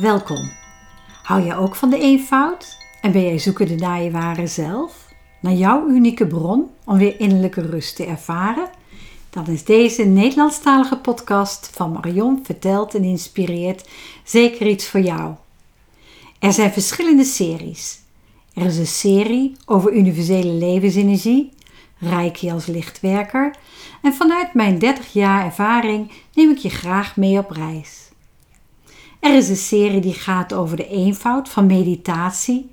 Welkom. Hou jij ook van de eenvoud? En ben jij zoekende naar je ware zelf? Naar jouw unieke bron om weer innerlijke rust te ervaren? Dan is deze Nederlandstalige podcast van Marion verteld en inspireert zeker iets voor jou. Er zijn verschillende series. Er is een serie over universele levensenergie, Reiki als lichtwerker, en vanuit mijn 30 jaar ervaring neem ik je graag mee op reis. Er is een serie die gaat over de eenvoud van meditatie.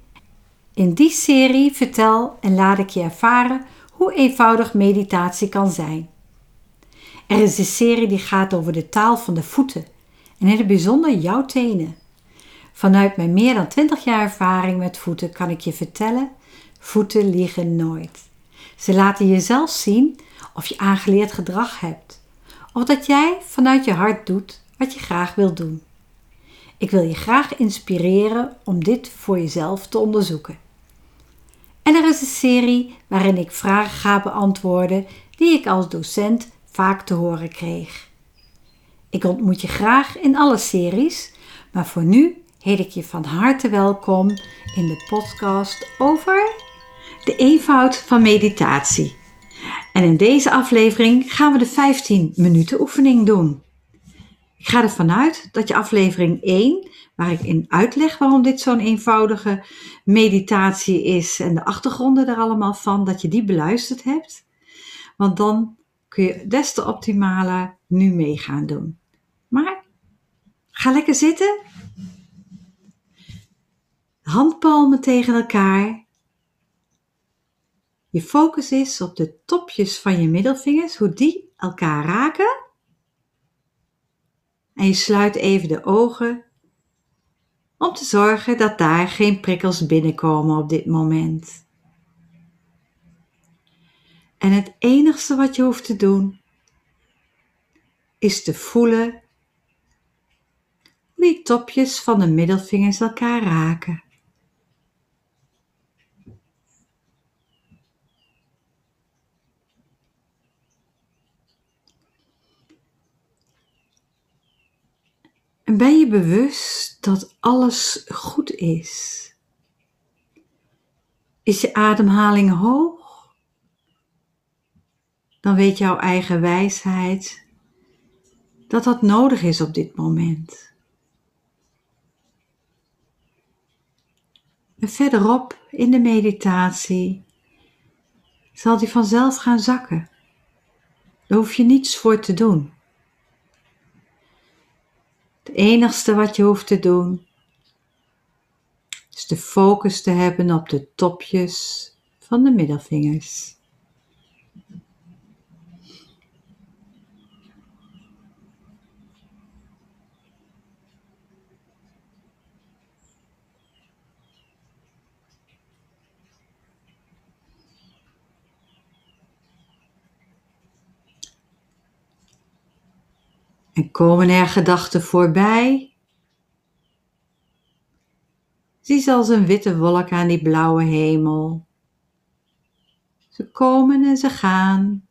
In die serie vertel en laat ik je ervaren hoe eenvoudig meditatie kan zijn. Er is een serie die gaat over de taal van de voeten en in het bijzonder jouw tenen. Vanuit mijn meer dan 20 jaar ervaring met voeten kan ik je vertellen: voeten liegen nooit. Ze laten je zelf zien of je aangeleerd gedrag hebt, of dat jij vanuit je hart doet wat je graag wilt doen. Ik wil je graag inspireren om dit voor jezelf te onderzoeken. En er is een serie waarin ik vragen ga beantwoorden die ik als docent vaak te horen kreeg. Ik ontmoet je graag in alle series, maar voor nu heet ik je van harte welkom in de podcast over de eenvoud van meditatie. En in deze aflevering gaan we de 15 minuten oefening doen. Ik ga ervan uit dat je aflevering 1, waar ik in uitleg waarom dit zo'n eenvoudige meditatie is en de achtergronden er allemaal van, dat je die beluisterd hebt. Want dan kun je des te optimaler nu mee gaan doen. Maar ga lekker zitten. Handpalmen tegen elkaar. Je focus is op de topjes van je middelvingers, hoe die elkaar raken. En je sluit even de ogen om te zorgen dat daar geen prikkels binnenkomen op dit moment. En het enigste wat je hoeft te doen is te voelen hoe die topjes van de middelvingers elkaar raken. En ben je bewust dat alles goed is? Is je ademhaling hoog? Dan weet jouw eigen wijsheid dat dat nodig is op dit moment. En verderop in de meditatie zal die vanzelf gaan zakken. Daar hoef je niets voor te doen. Het enigste wat je hoeft te doen is de focus te hebben op de topjes van de middelvingers. En komen er gedachten voorbij? Zie ze als een witte wolk aan die blauwe hemel. Ze komen en ze gaan.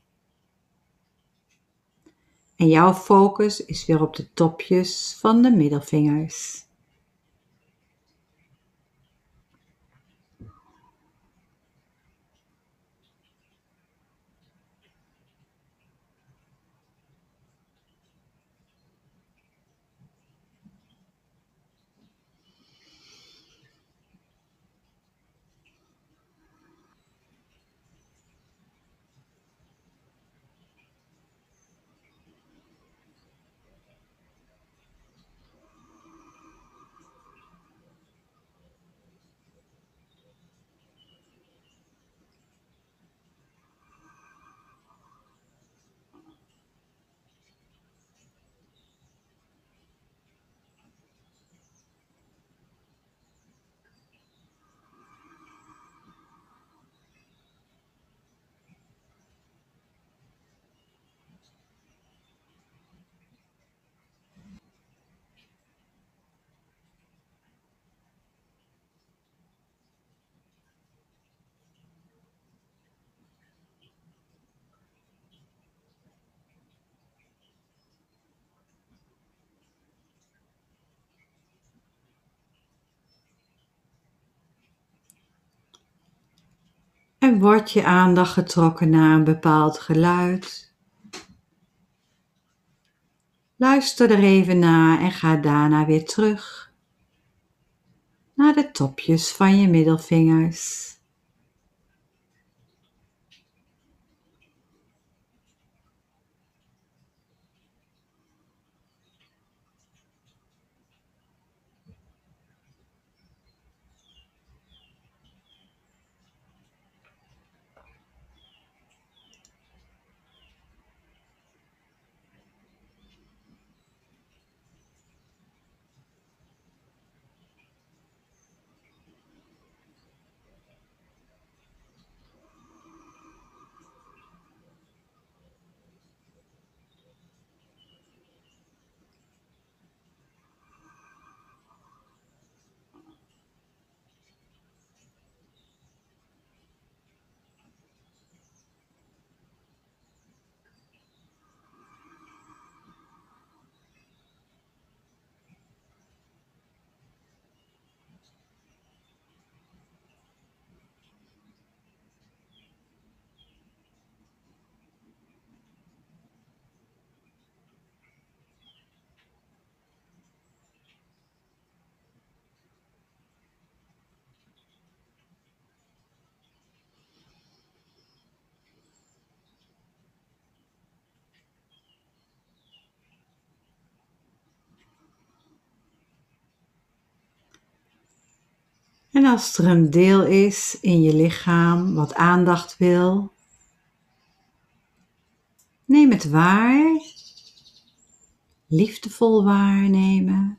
En jouw focus is weer op de topjes van de middelvingers. En wordt je aandacht getrokken naar een bepaald geluid. Luister er even naar en ga daarna weer terug naar de topjes van je middelvingers. Als er een deel is in je lichaam wat aandacht wil, neem het waar, liefdevol waarnemen.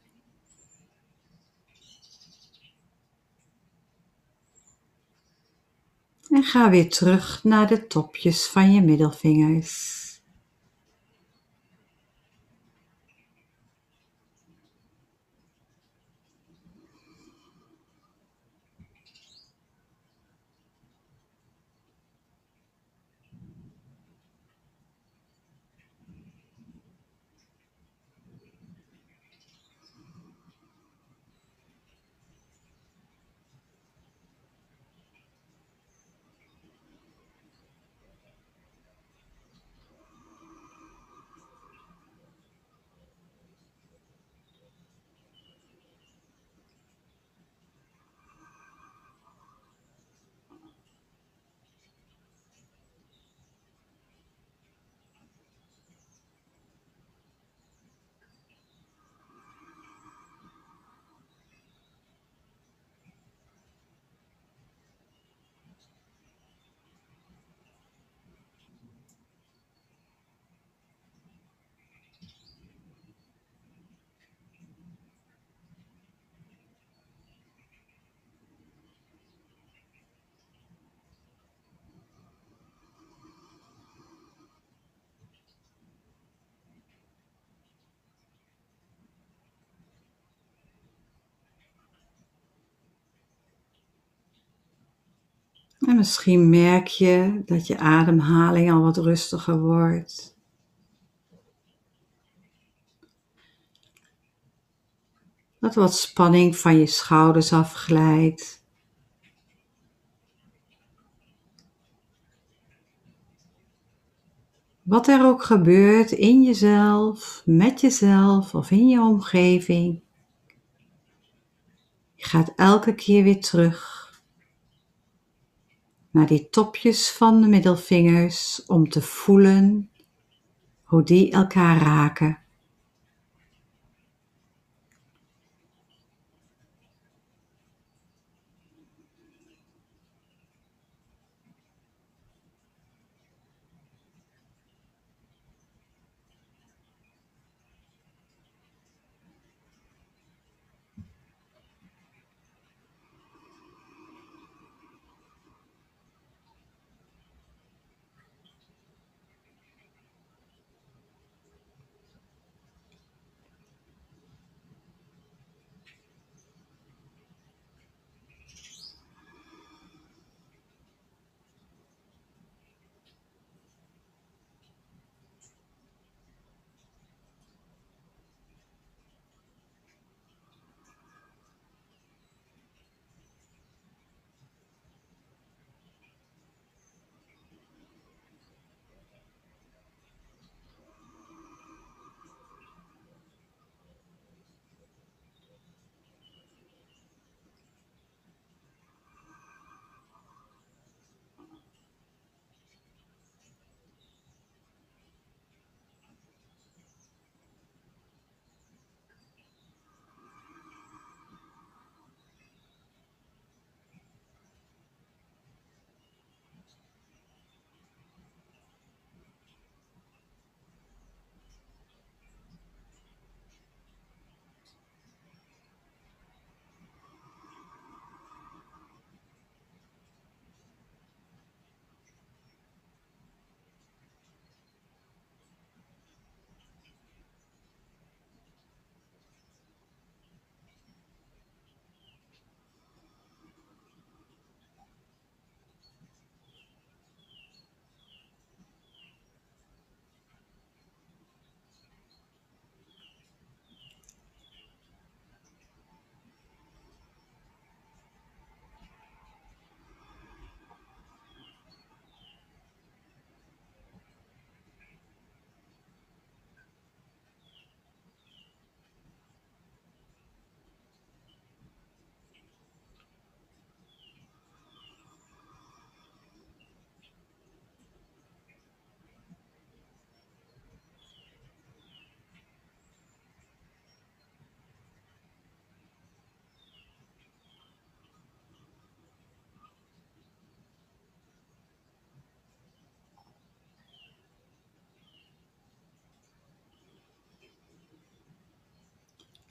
En ga weer terug naar de topjes van je middelvingers. En misschien merk je dat je ademhaling al wat rustiger wordt. Dat wat spanning van je schouders afglijdt. Wat er ook gebeurt in jezelf, met jezelf of in je omgeving, je gaat elke keer weer terug naar die topjes van de middelvingers om te voelen hoe die elkaar raken.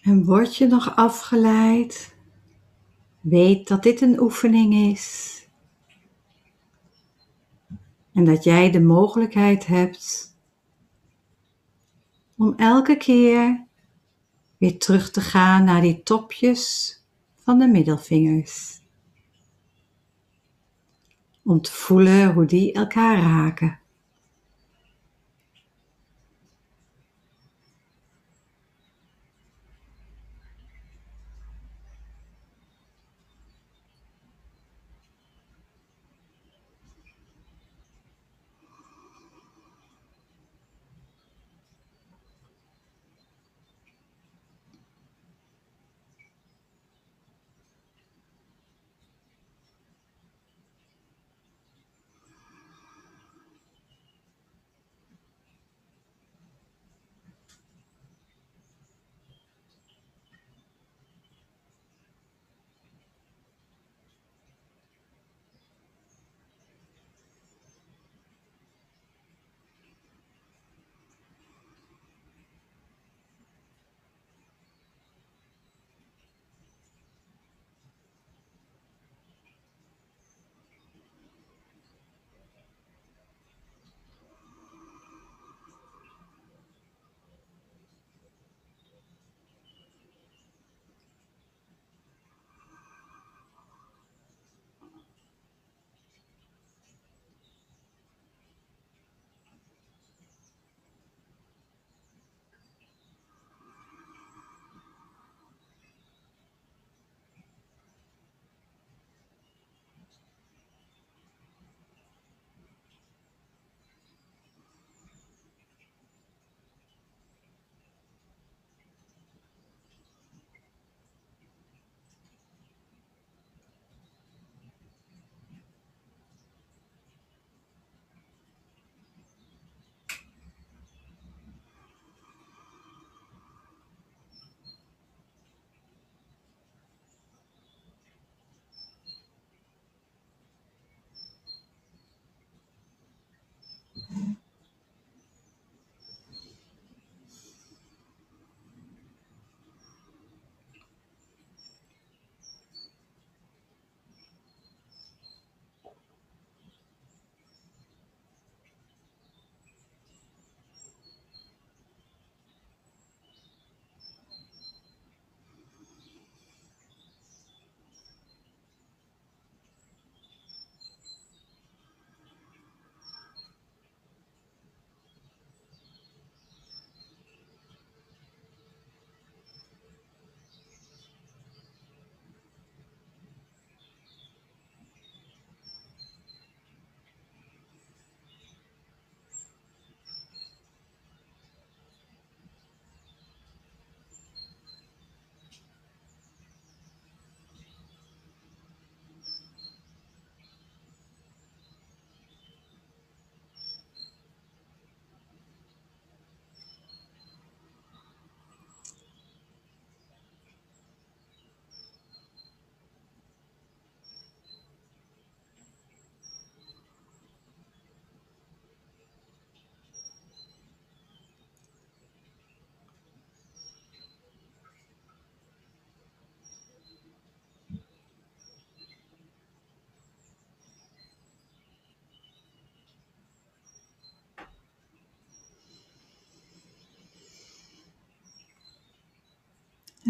En word je nog afgeleid? Weet dat dit een oefening is. En dat jij de mogelijkheid hebt om elke keer weer terug te gaan naar die topjes van de middelvingers. Om te voelen hoe die elkaar raken.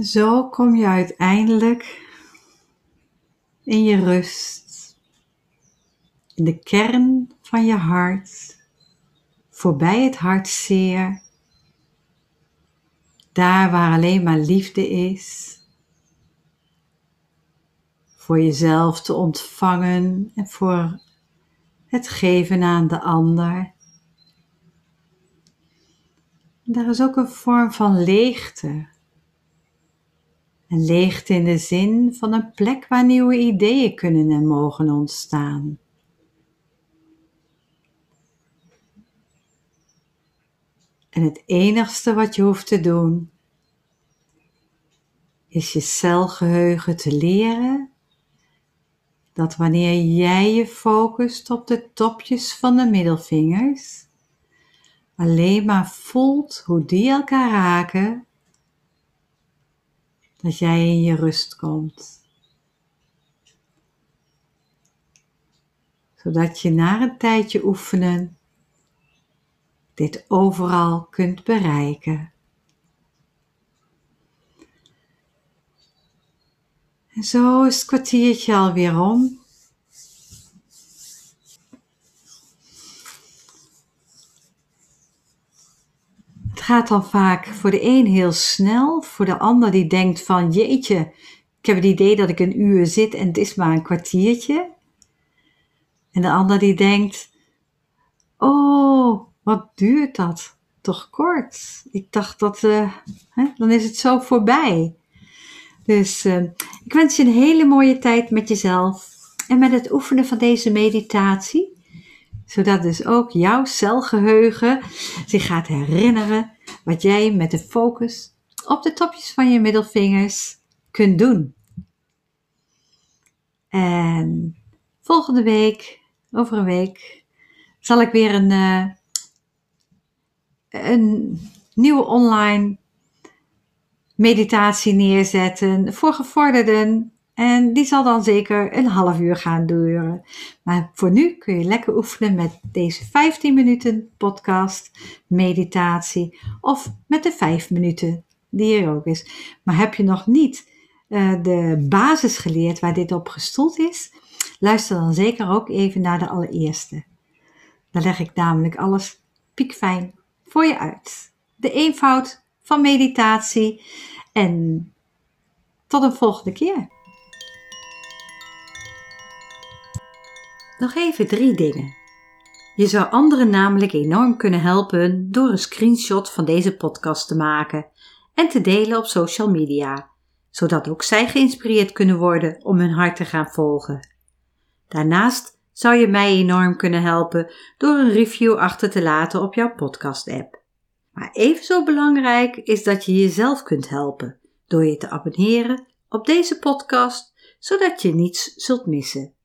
Zo kom je uiteindelijk in je rust, in de kern van je hart, voorbij het hartzeer, daar waar alleen maar liefde is, voor jezelf te ontvangen en voor het geven aan de ander. Daar is ook een vorm van leegte en leegte in de zin van een plek waar nieuwe ideeën kunnen en mogen ontstaan. En het enigste wat je hoeft te doen, is je celgeheugen te leren dat wanneer jij je focust op de topjes van de middelvingers, alleen maar voelt hoe die elkaar raken dat jij in je rust komt. Zodat je na een tijdje oefenen dit overal kunt bereiken. En zo is het kwartiertje alweer om. Gaat dan vaak voor de een heel snel, voor de ander die denkt van jeetje, ik heb het idee dat ik een uur zit en het is maar een kwartiertje. En de ander die denkt, oh, wat duurt dat? Toch kort. Ik dacht dat, uh, hè, dan is het zo voorbij. Dus uh, ik wens je een hele mooie tijd met jezelf en met het oefenen van deze meditatie. Zodat dus ook jouw celgeheugen zich gaat herinneren wat jij met de focus op de topjes van je middelvingers kunt doen. En volgende week, over een week, zal ik weer een, uh, een nieuwe online meditatie neerzetten voor gevorderden. En die zal dan zeker een half uur gaan duren. Maar voor nu kun je lekker oefenen met deze 15 minuten podcast, meditatie of met de 5 minuten die er ook is. Maar heb je nog niet uh, de basis geleerd waar dit op gestoeld is? Luister dan zeker ook even naar de allereerste. Dan leg ik namelijk alles piekfijn voor je uit. De eenvoud van meditatie. En tot een volgende keer. Nog even drie dingen. Je zou anderen namelijk enorm kunnen helpen door een screenshot van deze podcast te maken en te delen op social media, zodat ook zij geïnspireerd kunnen worden om hun hart te gaan volgen. Daarnaast zou je mij enorm kunnen helpen door een review achter te laten op jouw podcast-app. Maar even zo belangrijk is dat je jezelf kunt helpen door je te abonneren op deze podcast, zodat je niets zult missen.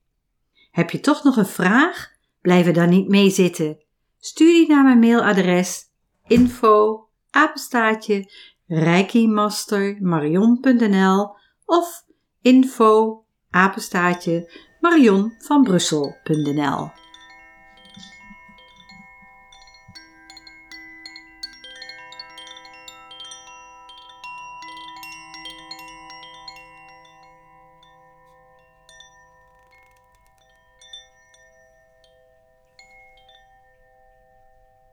Heb je toch nog een vraag? Blijf er dan niet mee zitten. Stuur die naar mijn mailadres info apenstaatje reikimastermarion.nl of info apenstaatje marionvanbrussel.nl